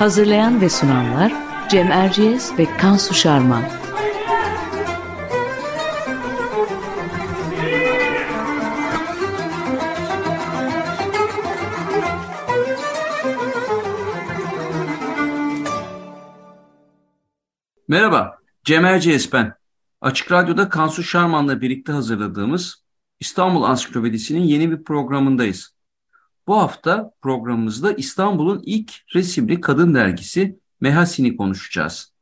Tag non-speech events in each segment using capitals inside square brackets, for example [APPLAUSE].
Hazırlayan ve sunanlar Cem Erciyes ve Kansu Şarman. Merhaba, Cem Erciyes ben. Açık Radyo'da Kansu Şarman'la birlikte hazırladığımız İstanbul Ansiklopedisi'nin yeni bir programındayız. Bu hafta programımızda İstanbul'un ilk resimli kadın dergisi Mehasin'i konuşacağız.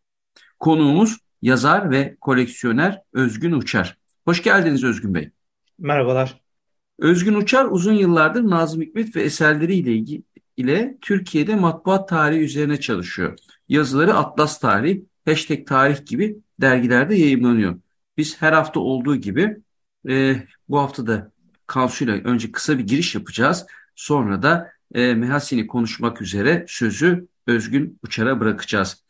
Konuğumuz yazar ve koleksiyoner Özgün Uçar. Hoş geldiniz Özgün Bey. Merhabalar. Özgün Uçar uzun yıllardır Nazım Hikmet ve eserleriyle ilgili ile Türkiye'de matbuat tarihi üzerine çalışıyor. Yazıları Atlas Tarih, Hashtag Tarih gibi dergilerde yayınlanıyor. Biz her hafta olduğu gibi e, bu hafta da Kansu'yla önce kısa bir giriş yapacağız. Sonra da e, Mehasini konuşmak üzere sözü Özgün Uçar'a bırakacağız.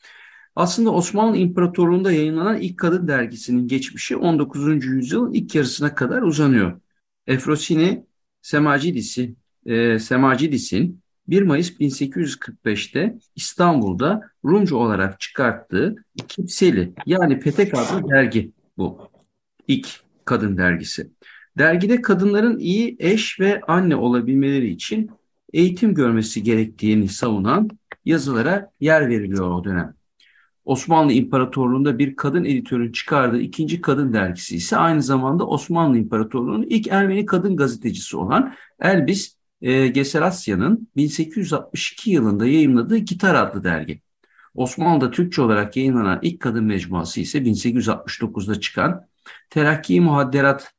Aslında Osmanlı İmparatorluğu'nda yayınlanan ilk kadın dergisinin geçmişi 19. yüzyılın ilk yarısına kadar uzanıyor. Efrosini Semacidis'i, e, Semacidis'in 1 Mayıs 1845'te İstanbul'da Rumca olarak çıkarttığı Kipseli yani Petek adlı dergi bu. İlk kadın dergisi. Dergide kadınların iyi eş ve anne olabilmeleri için eğitim görmesi gerektiğini savunan yazılara yer veriliyor o dönem. Osmanlı İmparatorluğu'nda bir kadın editörün çıkardığı ikinci kadın dergisi ise aynı zamanda Osmanlı İmparatorluğu'nun ilk Ermeni kadın gazetecisi olan Elbis e, Geserasya'nın 1862 yılında yayınladığı Gitar adlı dergi. Osmanlı'da Türkçe olarak yayınlanan ilk kadın mecmuası ise 1869'da çıkan Terakki Muhadderat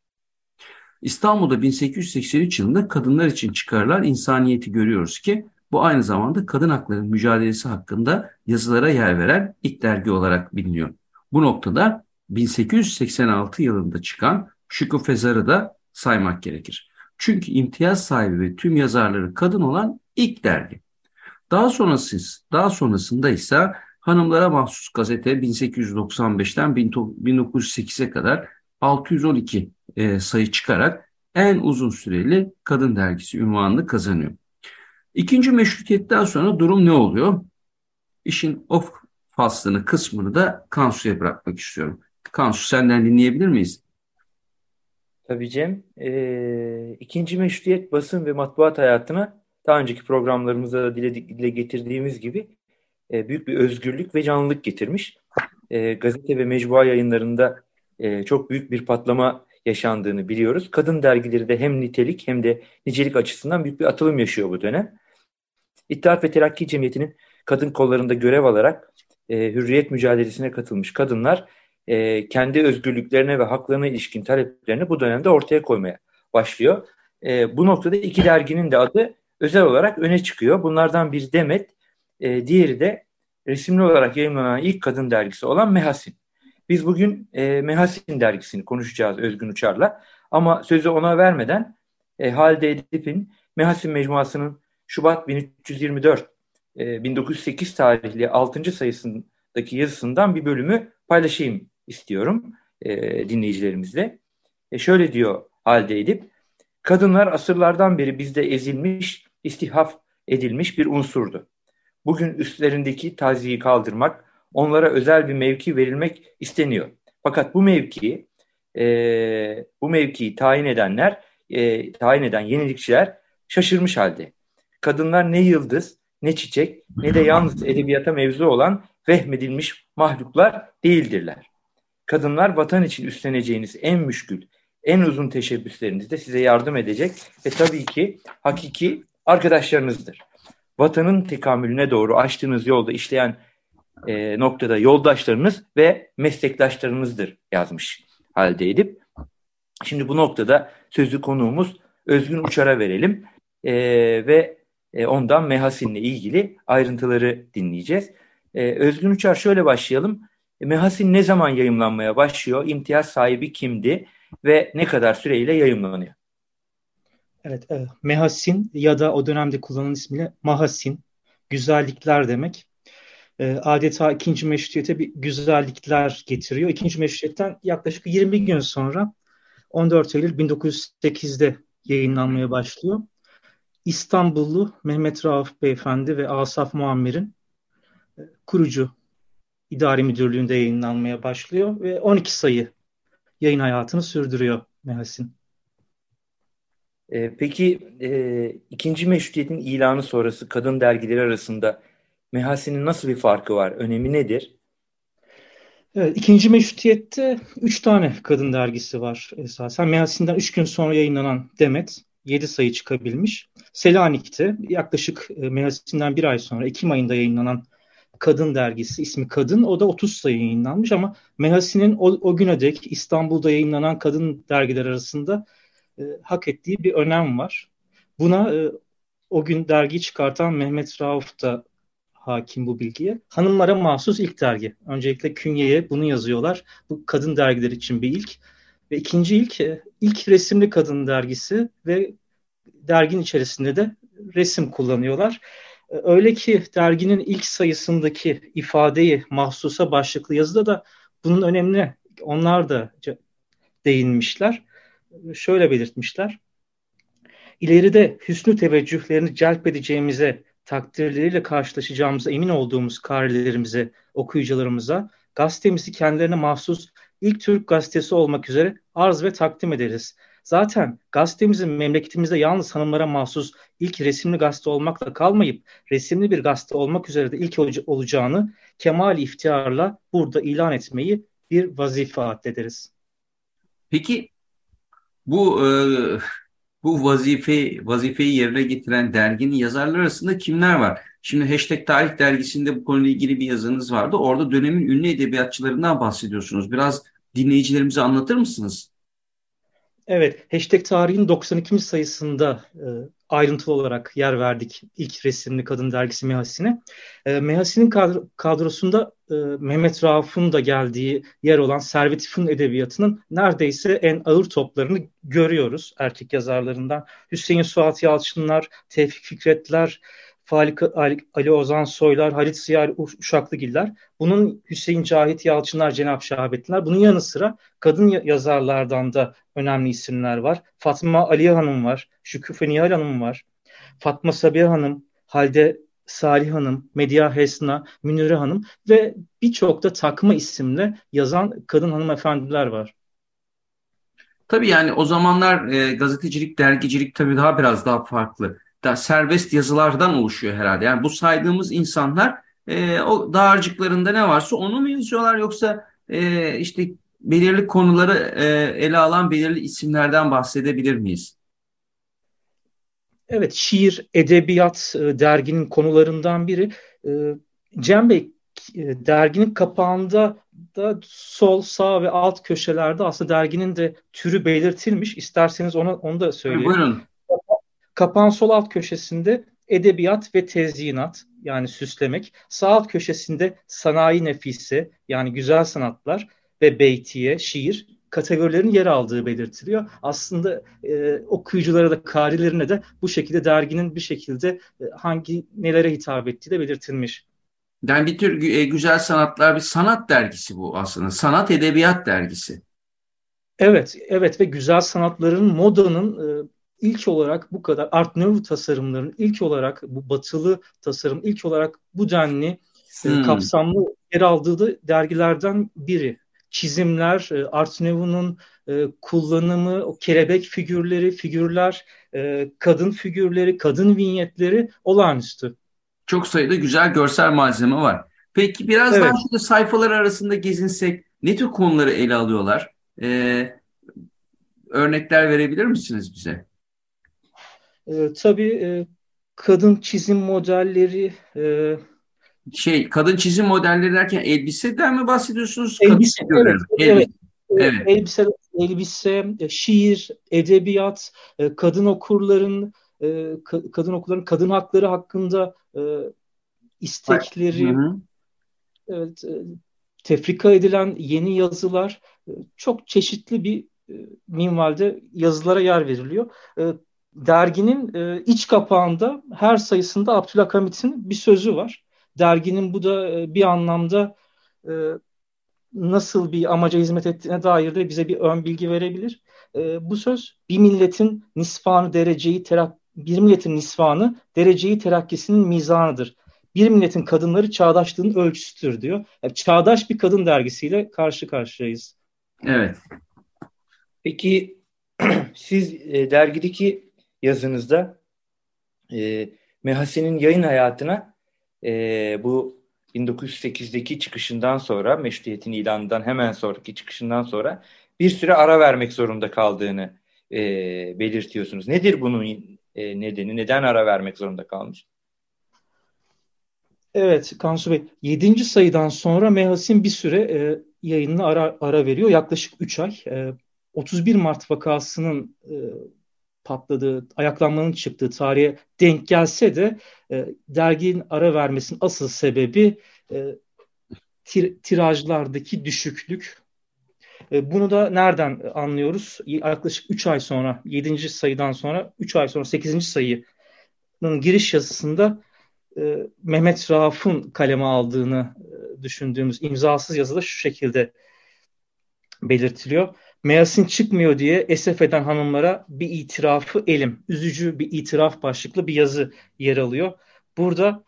İstanbul'da 1883 yılında kadınlar için çıkarılan insaniyeti görüyoruz ki bu aynı zamanda kadın hakları mücadelesi hakkında yazılara yer veren ilk dergi olarak biliniyor. Bu noktada 1886 yılında çıkan Şükrü Fezar'ı da saymak gerekir. Çünkü imtiyaz sahibi ve tüm yazarları kadın olan ilk dergi. Daha sonrası, daha sonrasında ise hanımlara mahsus gazete 1895'ten 1908'e kadar 612 e, sayı çıkarak en uzun süreli kadın dergisi ünvanını kazanıyor. İkinci meşrutiyetten sonra durum ne oluyor? İşin o faslını kısmını da Kansu'ya bırakmak istiyorum. Kansu senden dinleyebilir miyiz? Tabii Cem. E, ikinci meşrutiyet basın ve matbuat hayatına daha önceki programlarımızda da dile, dile getirdiğimiz gibi e, büyük bir özgürlük ve canlılık getirmiş. E, gazete ve mecbua yayınlarında e, çok büyük bir patlama yaşandığını biliyoruz. Kadın dergileri de hem nitelik hem de nicelik açısından büyük bir atılım yaşıyor bu dönem. İttihat ve Terakki Cemiyeti'nin kadın kollarında görev alarak e, hürriyet mücadelesine katılmış kadınlar e, kendi özgürlüklerine ve haklarına ilişkin taleplerini bu dönemde ortaya koymaya başlıyor. E, bu noktada iki derginin de adı özel olarak öne çıkıyor. Bunlardan biri Demet, e, diğeri de resimli olarak yayınlanan ilk kadın dergisi olan Mehasin. Biz bugün e, Mehasin dergisini konuşacağız Özgün Uçar'la. Ama sözü ona vermeden e, Halide Edip'in Mehasin Mecmuası'nın Şubat 1324 e, 1908 tarihli 6. sayısındaki yazısından bir bölümü paylaşayım istiyorum e, dinleyicilerimizle. E, şöyle diyor Halide Edip, kadınlar asırlardan beri bizde ezilmiş, istihaf edilmiş bir unsurdu. Bugün üstlerindeki taziyi kaldırmak, onlara özel bir mevki verilmek isteniyor. Fakat bu mevkiyi e, bu mevkiyi tayin edenler, e, tayin eden yenilikçiler şaşırmış halde. Kadınlar ne yıldız, ne çiçek, ne de yalnız edebiyata mevzu olan vehmedilmiş mahluklar değildirler. Kadınlar vatan için üstleneceğiniz en müşkül, en uzun teşebbüslerinizde size yardım edecek ve tabii ki hakiki arkadaşlarınızdır. Vatanın tekamülüne doğru açtığınız yolda işleyen e, noktada yoldaşlarınız ve meslektaşlarınızdır yazmış halde edip. Şimdi bu noktada sözlü konuğumuz Özgün Uçar'a verelim e, ve e, ondan Mehasin'le ilgili ayrıntıları dinleyeceğiz. E, Özgün Uçar şöyle başlayalım. E, Mehasin ne zaman yayımlanmaya başlıyor? İmtiyaz sahibi kimdi ve ne kadar süreyle yayımlanıyor? Evet, e, Mehasin ya da o dönemde kullanılan ismiyle Mahasin, güzellikler demek. E, adeta ikinci meşrutiyete bir güzellikler getiriyor. İkinci meşrutiyetten yaklaşık 20 gün sonra 14 Eylül 1908'de yayınlanmaya başlıyor. İstanbullu Mehmet Rauf Beyefendi ve Asaf Muammer'in e, kurucu idari müdürlüğünde yayınlanmaya başlıyor ve 12 sayı yayın hayatını sürdürüyor Mehasin. E, peki e, ikinci meşrutiyetin ilanı sonrası kadın dergileri arasında Mehasin'in nasıl bir farkı var? Önemi nedir? Evet, ikinci meşrutiyette üç tane kadın dergisi var esasen. Mehasin'den üç gün sonra yayınlanan Demet yedi sayı çıkabilmiş. Selanik'te yaklaşık e, Mehasin'den bir ay sonra Ekim ayında yayınlanan Kadın dergisi ismi Kadın o da 30 sayı yayınlanmış ama Mehasin'in o, o güne dek İstanbul'da yayınlanan kadın dergiler arasında e, hak ettiği bir önem var. Buna e, o gün dergiyi çıkartan Mehmet Rauf da hakim bu bilgiye. Hanımlara mahsus ilk dergi. Öncelikle künyeye bunu yazıyorlar. Bu kadın dergiler için bir ilk. Ve ikinci ilk, e, ilk resimli kadın dergisi ve dergin içerisinde de resim kullanıyorlar. E, öyle ki derginin ilk sayısındaki ifadeyi mahsusa başlıklı yazıda da bunun önemli onlar da değinmişler. Şöyle belirtmişler. İleride hüsnü teveccühlerini celp edeceğimize takdirleriyle karşılaşacağımıza emin olduğumuz karilerimize, okuyucularımıza gazetemizi kendilerine mahsus ilk Türk gazetesi olmak üzere arz ve takdim ederiz. Zaten gazetemizin memleketimizde yalnız hanımlara mahsus ilk resimli gazete olmakla kalmayıp resimli bir gazete olmak üzere de ilk olacağını kemal iftiharla burada ilan etmeyi bir vazife addederiz. Peki bu e, bu vazife vazifeyi yerine getiren derginin yazarları arasında kimler var? Şimdi Hashtag Tarih dergisinde bu konuyla ilgili bir yazınız vardı. Orada dönemin ünlü edebiyatçılarından bahsediyorsunuz. Biraz dinleyicilerimize anlatır mısınız? Evet, Hashtag Tarihin 92. sayısında e, ayrıntılı olarak yer verdik ilk resimli kadın dergisi Mehasi'ne. E, Mehasi'nin kadrosunda e, Mehmet Rauf'un da geldiği yer olan Servet İf'in edebiyatının neredeyse en ağır toplarını görüyoruz erkek yazarlarından. Hüseyin Suat Yalçınlar, Tevfik Fikretler, Falik Ali Ozan Soylar, Halit Siyar Uşaklıgiller, bunun Hüseyin Cahit Yalçınlar, Cenap Şahabettinler, bunun yanı sıra kadın yazarlardan da önemli isimler var. Fatma Aliye Hanım var, Şüküfe Nihal Hanım var, Fatma Sabiha Hanım, Halde Salih Hanım, Medya Hesna, Münire Hanım ve birçok da takma isimle yazan kadın hanımefendiler var. Tabii yani o zamanlar e, gazetecilik, dergicilik tabii daha biraz daha farklı da serbest yazılardan oluşuyor herhalde. Yani bu saydığımız insanlar e, o dağarcıklarında ne varsa onu mu yazıyorlar yoksa e, işte belirli konuları e, ele alan belirli isimlerden bahsedebilir miyiz? Evet, şiir, edebiyat e, derginin konularından biri. E, Cem Bey, e, derginin kapağında da sol, sağ ve alt köşelerde aslında derginin de türü belirtilmiş. İsterseniz onu, onu da söyleyeyim. Buyurun. Kapağın sol alt köşesinde edebiyat ve tezyinat yani süslemek. Sağ alt köşesinde sanayi nefisi yani güzel sanatlar ve beytiye, şiir kategorilerin yer aldığı belirtiliyor. Aslında e, okuyuculara da, karilerine de bu şekilde derginin bir şekilde e, hangi nelere hitap ettiği de belirtilmiş. Yani bir tür e, güzel sanatlar bir sanat dergisi bu aslında. Sanat edebiyat dergisi. Evet, evet ve güzel sanatların modanın e, ilk olarak bu kadar Art Nouveau tasarımların ilk olarak bu batılı tasarım ilk olarak bu denli e, hmm. kapsamlı yer aldığı da dergilerden biri. Çizimler, e, Art Nouveau'nun e, kullanımı, o kelebek figürleri, figürler, kadın figürleri, kadın vinyetleri olağanüstü. Çok sayıda güzel görsel malzeme var. Peki biraz evet. daha şöyle sayfalar arasında gezinsek ne tür konuları ele alıyorlar? Ee, örnekler verebilir misiniz bize? E, tabii e, kadın çizim modelleri e, şey kadın çizim modelleri derken elbiseden mi bahsediyorsunuz? Elbise, kadın evet, elbise. evet. Evet. Elbise, elbise, şiir, edebiyat, kadın okurların kadın okulların kadın hakları hakkında istekleri, hı hı. evet, tefrika edilen yeni yazılar, çok çeşitli bir minvalde yazılara yer veriliyor. Derginin iç kapağında her sayısında Abdülhamit'in bir sözü var. Derginin bu da bir anlamda nasıl bir amaca hizmet ettiğine dair de bize bir ön bilgi verebilir. Bu söz bir milletin nisfanı dereceyi terak bir milletin nisfanı dereceyi terakkisinin mizanıdır. Bir milletin kadınları çağdaşlığın ölçüsüdür diyor. Yani çağdaş bir kadın dergisiyle karşı karşıyayız. Evet. Peki [CLEARS THROAT] siz e, dergideki yazınızda e, Mehasi'nin yayın hayatına e, bu 1908'deki çıkışından sonra, meşruiyetin ilanından hemen sonraki çıkışından sonra bir süre ara vermek zorunda kaldığını e, belirtiyorsunuz. Nedir bunun e, nedeni? Neden ara vermek zorunda kalmış? Evet Kansu Bey. 7. sayıdan sonra Mehasin bir süre e, yayınına ara, ara veriyor. Yaklaşık 3 ay. E, 31 Mart vakasının e, patladığı, ayaklanmanın çıktığı tarihe denk gelse de e, derginin ara vermesinin asıl sebebi e, tir, tirajlardaki düşüklük. E, bunu da nereden anlıyoruz? Yaklaşık 3 ay sonra, 7. sayıdan sonra, 3 ay sonra 8. sayının giriş yazısında e, Mehmet Rauf'un kaleme aldığını e, düşündüğümüz imzasız yazıda şu şekilde belirtiliyor. Meyasin çıkmıyor diye esef eden hanımlara bir itirafı elim, üzücü bir itiraf başlıklı bir yazı yer alıyor. Burada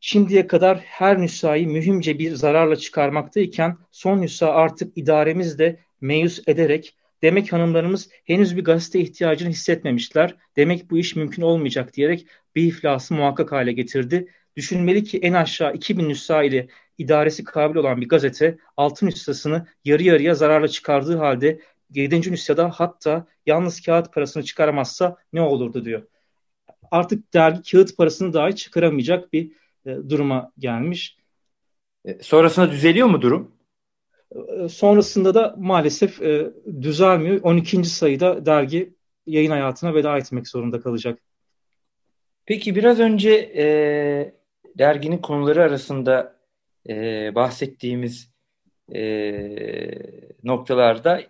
şimdiye kadar her nüshayı mühimce bir zararla çıkarmaktayken son nüsha artık idaremiz meyus ederek demek hanımlarımız henüz bir gazete ihtiyacını hissetmemişler. Demek bu iş mümkün olmayacak diyerek bir iflası muhakkak hale getirdi. Düşünmeli ki en aşağı 2000 nüsha ile idaresi kabil olan bir gazete altın nüshasını yarı yarıya zararla çıkardığı halde 7. nüshada hatta yalnız kağıt parasını çıkaramazsa ne olurdu diyor. Artık dergi kağıt parasını dahi çıkaramayacak bir e, duruma gelmiş. E, sonrasında düzeliyor mu durum? E, sonrasında da maalesef e, düzelmiyor. 12. sayıda dergi yayın hayatına veda etmek zorunda kalacak. Peki biraz önce e, derginin konuları arasında e, bahsettiğimiz e, noktalarda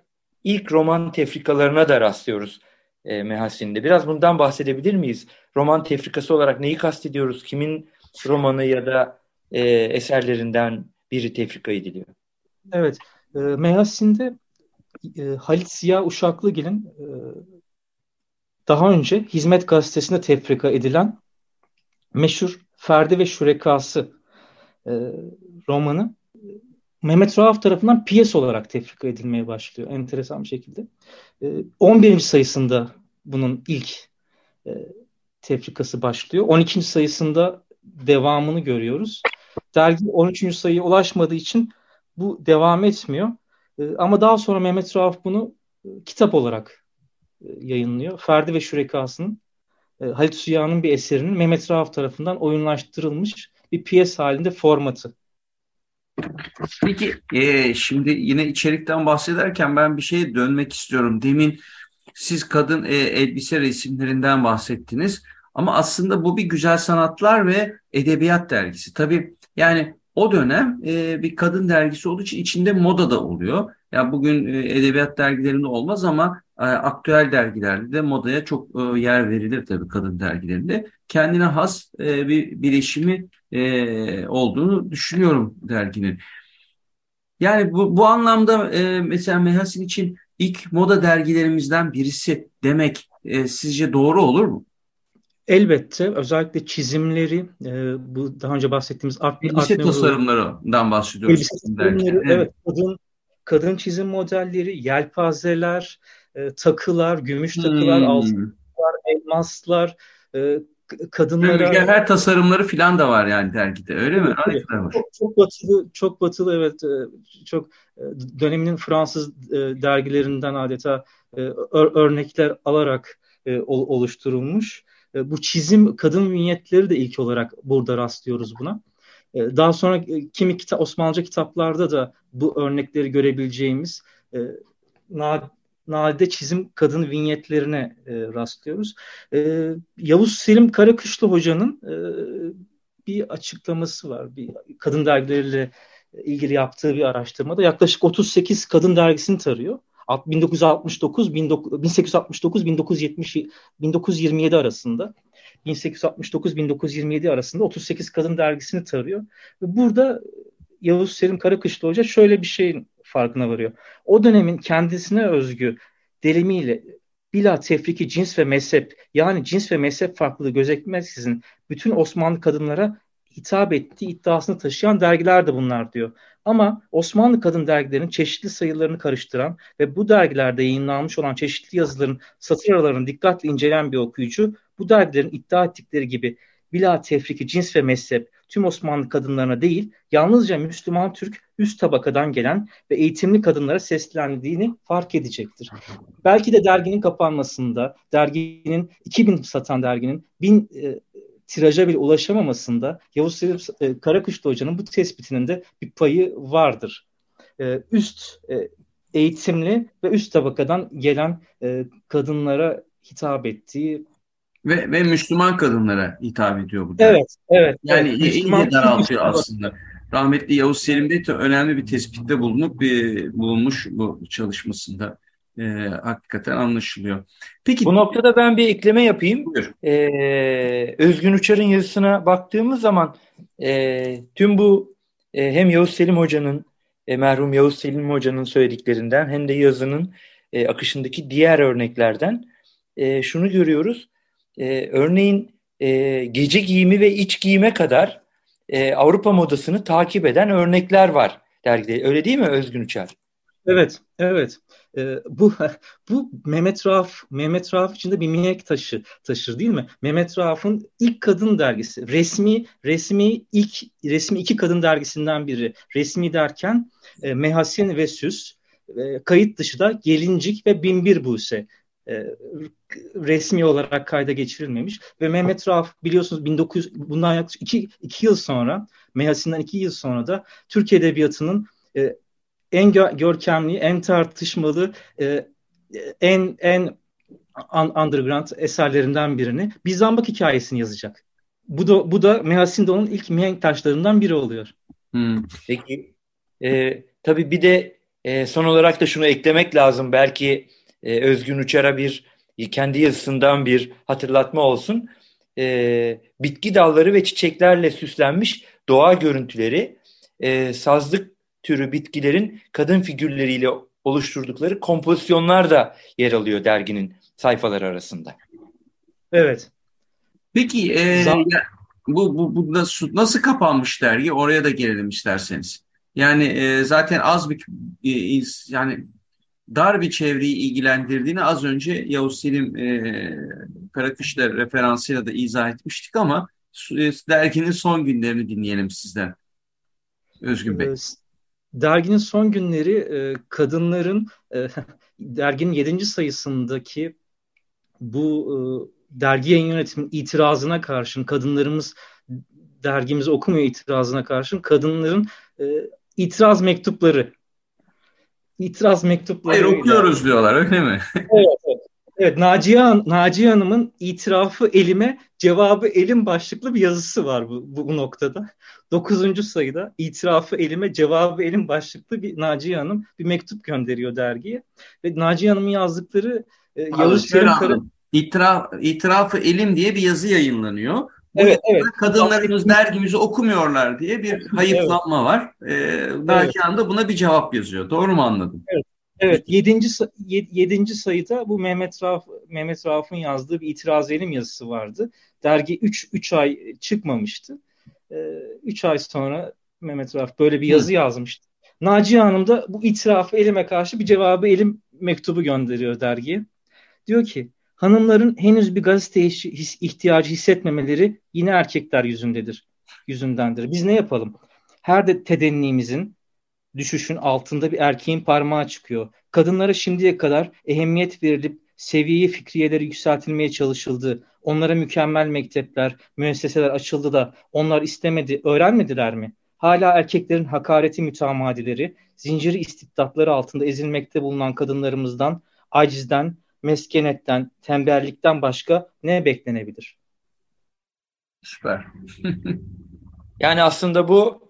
ilk roman tefrikalarına da rastlıyoruz e, Mehasin'de. Biraz bundan bahsedebilir miyiz? Roman tefrikası olarak neyi kastediyoruz? Kimin romanı ya da e, eserlerinden biri tefrika ediliyor? Evet. E, Mehasin'de e, Halit Ziya Uşaklıgil'in e, daha önce Hizmet Gazetesi'nde tefrika edilen meşhur Ferdi ve Şurekası e, romanı Mehmet Rauf tarafından piyes olarak tefrika edilmeye başlıyor enteresan bir şekilde. E, 11. sayısında bunun ilk e, tefrikası başlıyor. 12. sayısında devamını görüyoruz. Dergi 13. sayıya ulaşmadığı için bu devam etmiyor. E, ama daha sonra Mehmet Rauf bunu e, kitap olarak e, yayınlıyor. Ferdi ve Şürekası'nın e, Halit Suya'nın bir eserinin Mehmet Rauf tarafından oyunlaştırılmış bir piyes halinde formatı. Peki e, şimdi yine içerikten bahsederken ben bir şeye dönmek istiyorum. Demin siz kadın e, elbise resimlerinden bahsettiniz. Ama aslında bu bir güzel sanatlar ve edebiyat dergisi. Tabii yani o dönem e, bir kadın dergisi olduğu için içinde moda da oluyor. Ya bugün e, edebiyat dergilerinde olmaz ama e, aktüel dergilerde de modaya çok e, yer verilir tabii kadın dergilerinde. Kendine has bir bileşimi e, olduğunu düşünüyorum derginin. Yani bu, bu anlamda mesela Mehasin için ilk moda dergilerimizden birisi demek sizce doğru olur mu? Elbette özellikle çizimleri e, bu daha önce bahsettiğimiz art, elbise art tasarımlarından bahsediyoruz. Elbise tasarımları, evet. evet kadın kadın çizim modelleri, yelpazeler, e, takılar, gümüş takılar, hmm. altınlar, elmaslar, e, kadınlara her tasarımları filan da var yani dergide öyle mi? Evet, çok, çok batılı çok batılı evet e, çok e, döneminin Fransız e, dergilerinden adeta örnekler alarak oluşturulmuş. Bu çizim kadın vinyetleri de ilk olarak burada rastlıyoruz buna. Daha sonra kimi kita Osmanlıca kitaplarda da bu örnekleri görebileceğimiz e, nadide çizim kadın vinyetlerine e, rastlıyoruz. E, Yavuz Selim Karakışlı Hoca'nın e, bir açıklaması var. Bir kadın dergileriyle ilgili yaptığı bir araştırmada yaklaşık 38 kadın dergisini tarıyor. 1969 1869 1970 1927 arasında 1869 1927 arasında 38 kadın dergisini tarıyor. Ve burada Yavuz Selim Karakışlı Hoca şöyle bir şeyin farkına varıyor. O dönemin kendisine özgü delimiyle bila tefriki cins ve mezhep yani cins ve mezhep farklılığı gözetmeksizin bütün Osmanlı kadınlara hitap ettiği iddiasını taşıyan dergiler de bunlar diyor. Ama Osmanlı kadın dergilerinin çeşitli sayılarını karıştıran ve bu dergilerde yayınlanmış olan çeşitli yazıların satır aralarını dikkatle inceleyen bir okuyucu bu dergilerin iddia ettikleri gibi bila tefriki cins ve mezhep tüm Osmanlı kadınlarına değil yalnızca Müslüman Türk üst tabakadan gelen ve eğitimli kadınlara seslendiğini fark edecektir. Belki de derginin kapanmasında, derginin 2000 satan derginin 1000 e, tiraja bile ulaşamamasında Yavuz Selim e, Karakuşlu Hoca'nın bu tespitinin de bir payı vardır. E, üst e, eğitimli ve üst tabakadan gelen e, kadınlara hitap ettiği ve, ve Müslüman kadınlara hitap ediyor bu. Evet, evet. Yani evet, iyice daraltıyor aslında. Rahmetli Yavuz Selim Bey de önemli bir tespitte bulunup bir, bulunmuş bu çalışmasında. E, hakikaten anlaşılıyor. Peki bu noktada ben bir ekleme yapayım. Buyur. E, Özgün Uçar'ın yazısına baktığımız zaman e, tüm bu e, hem Yavuz Selim Hoca'nın e, merhum Yavuz Selim Hoca'nın söylediklerinden hem de yazının e, akışındaki diğer örneklerden e, şunu görüyoruz. E, örneğin e, gece giyimi ve iç giyime kadar e, Avrupa modasını takip eden örnekler var dergide. Öyle değil mi Özgün Uçar? Evet, evet. Ee, bu [LAUGHS] bu Mehmet Rauf Mehmet Rauf içinde bir mihenk taşı taşır değil mi? Mehmet Rauf'un ilk kadın dergisi. Resmi resmi ilk resmi iki kadın dergisinden biri. Resmi derken e, Mehasin ve Süs, e, kayıt dışı da Gelincik ve Binbir Buse e, resmi olarak kayda geçirilmemiş ve Mehmet Rauf biliyorsunuz 1900 bundan yaklaşık iki, iki yıl sonra Mehasin'den iki yıl sonra da Türk Edebiyatı'nın e, en gö görkemli, en tartışmalı, e, en en underground eserlerinden birini Bizambak hikayesini yazacak. Bu da bu da Mehasin de onun ilk mihenk taşlarından biri oluyor. Hmm. Peki e, tabii bir de e, son olarak da şunu eklemek lazım. Belki e, Özgün Uçar'a bir kendi yazısından bir hatırlatma olsun. E, bitki dalları ve çiçeklerle süslenmiş doğa görüntüleri e, sazlık türü bitkilerin kadın figürleriyle oluşturdukları kompozisyonlar da yer alıyor derginin sayfaları arasında. Evet. Peki e, bu, bu, bu nasıl, nasıl kapanmış dergi? Oraya da gelelim isterseniz. Yani e, zaten az bir e, yani dar bir çevreyi ilgilendirdiğini az önce Yavuz Selim e, Karakışlar referansıyla da izah etmiştik ama e, derginin son günlerini dinleyelim sizden. Özgün Bey. Derginin son günleri e, kadınların e, [LAUGHS] derginin 7. sayısındaki bu e, dergi yayın yönetiminin itirazına karşın kadınlarımız dergimizi okumuyor itirazına karşın kadınların e, itiraz mektupları itiraz mektupları. Hayır okuyoruz diyorlar öyle mi? evet, evet. Naciye, Naciye Hanım'ın itirafı elime cevabı elim başlıklı bir yazısı var bu, bu, bu noktada. Dokuzuncu sayıda itirafı elime cevabı elim başlıklı bir Naciye Hanım bir mektup gönderiyor dergiye. Ve Naciye Hanım'ın yazdıkları e, Yavuz Kara... İtiraf, itirafı elim diye bir yazı yayınlanıyor. Evet, evet. Kadınlarımız dergimizi okumuyorlar diye bir hayıflanma evet. var. Ee, Nagihan evet. da buna bir cevap yazıyor. Doğru mu anladım? Evet. Evet, yedinci, yedinci sayıda bu Mehmet Rauf Mehmet Rauf'un yazdığı bir itiraz elim yazısı vardı. Dergi 3 3 ay çıkmamıştı. 3 ee, ay sonra Mehmet Rauf böyle bir yazı Hı. yazmıştı. Naciye Hanım da bu itirafı elime karşı bir cevabı elim mektubu gönderiyor dergiye. Diyor ki hanımların henüz bir gazete ihtiyacı hissetmemeleri yine erkekler yüzündedir, yüzündendir. Biz ne yapalım? Her de tedennimizin düşüşün altında bir erkeğin parmağı çıkıyor. Kadınlara şimdiye kadar ehemmiyet verilip seviyeyi fikriyeleri yükseltilmeye çalışıldı. Onlara mükemmel mektepler, müesseseler açıldı da onlar istemedi, öğrenmediler mi? hala erkeklerin hakareti mütemadileri, zinciri istibdatları altında ezilmekte bulunan kadınlarımızdan, acizden, meskenetten, tembellikten başka ne beklenebilir? Süper. [LAUGHS] yani aslında bu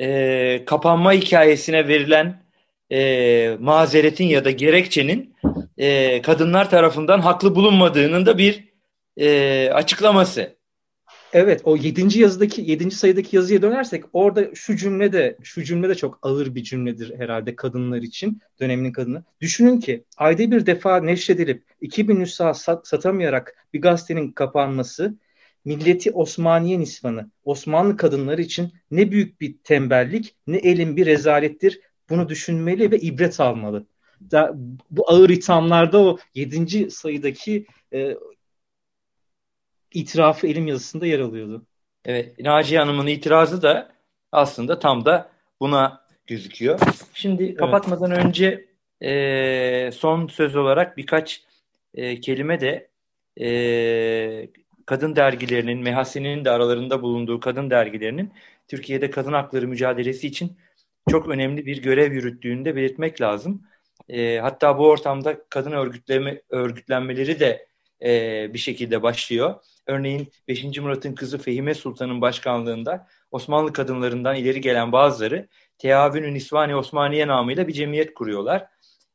e, kapanma hikayesine verilen e, mazeretin ya da gerekçenin e, kadınlar tarafından haklı bulunmadığının da bir e, açıklaması. Evet o 7. yazıdaki 7. sayıdaki yazıya dönersek orada şu cümle de şu cümle de çok ağır bir cümledir herhalde kadınlar için döneminin kadını. Düşünün ki ayda bir defa neşredilip 2000 nüsha sat, satamayarak bir gazetenin kapanması milleti Osmaniye nisvanı Osmanlı kadınları için ne büyük bir tembellik ne elin bir rezalettir. Bunu düşünmeli ve ibret almalı. Da, bu ağır ithamlarda o 7. sayıdaki e, itirafı elim yazısında yer alıyordu. Evet, Naciye Hanım'ın itirazı da aslında tam da buna gözüküyor. Şimdi evet. kapatmadan önce e, son söz olarak birkaç e, kelime de e, kadın dergilerinin, Mehasi'nin de aralarında bulunduğu kadın dergilerinin Türkiye'de kadın hakları mücadelesi için çok önemli bir görev yürüttüğünü de belirtmek lazım. E, hatta bu ortamda kadın örgütleme, örgütlenmeleri de e, bir şekilde başlıyor. Örneğin 5. Murat'ın kızı Fehime Sultan'ın başkanlığında Osmanlı kadınlarından ileri gelen bazıları Teavünü Nisvani Osmaniye namıyla bir cemiyet kuruyorlar.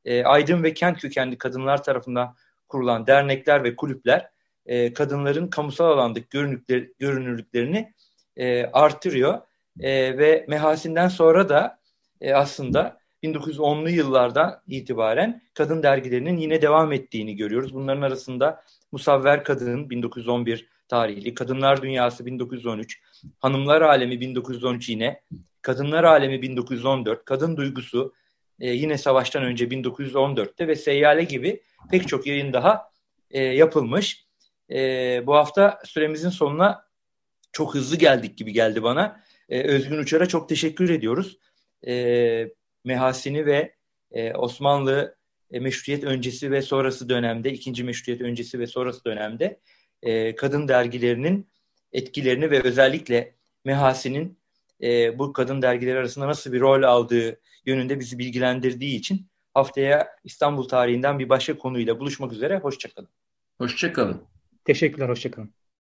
E, aydın ve kent kökenli kadınlar tarafından kurulan dernekler ve kulüpler e, kadınların kamusal alandaki görünürlükler, görünürlüklerini e, artırıyor. E, ve Mehasin'den sonra da e, aslında 1910'lu yıllardan itibaren kadın dergilerinin yine devam ettiğini görüyoruz. Bunların arasında Musavver Kadın 1911 tarihli, Kadınlar Dünyası 1913, Hanımlar Alemi 1913 yine, Kadınlar Alemi 1914, Kadın Duygusu e, yine savaştan önce 1914'te ve Seyyale gibi pek çok yayın daha e, yapılmış. E, bu hafta süremizin sonuna çok hızlı geldik gibi geldi bana. E, Özgün Uçar'a çok teşekkür ediyoruz. E, Mehasini ve e, Osmanlı e, meşrutiyet öncesi ve sonrası dönemde, ikinci meşrutiyet öncesi ve sonrası dönemde e, kadın dergilerinin etkilerini ve özellikle Mehasi'nin e, bu kadın dergileri arasında nasıl bir rol aldığı yönünde bizi bilgilendirdiği için haftaya İstanbul tarihinden bir başka konuyla buluşmak üzere. Hoşçakalın. Hoşçakalın. Teşekkürler, hoşçakalın.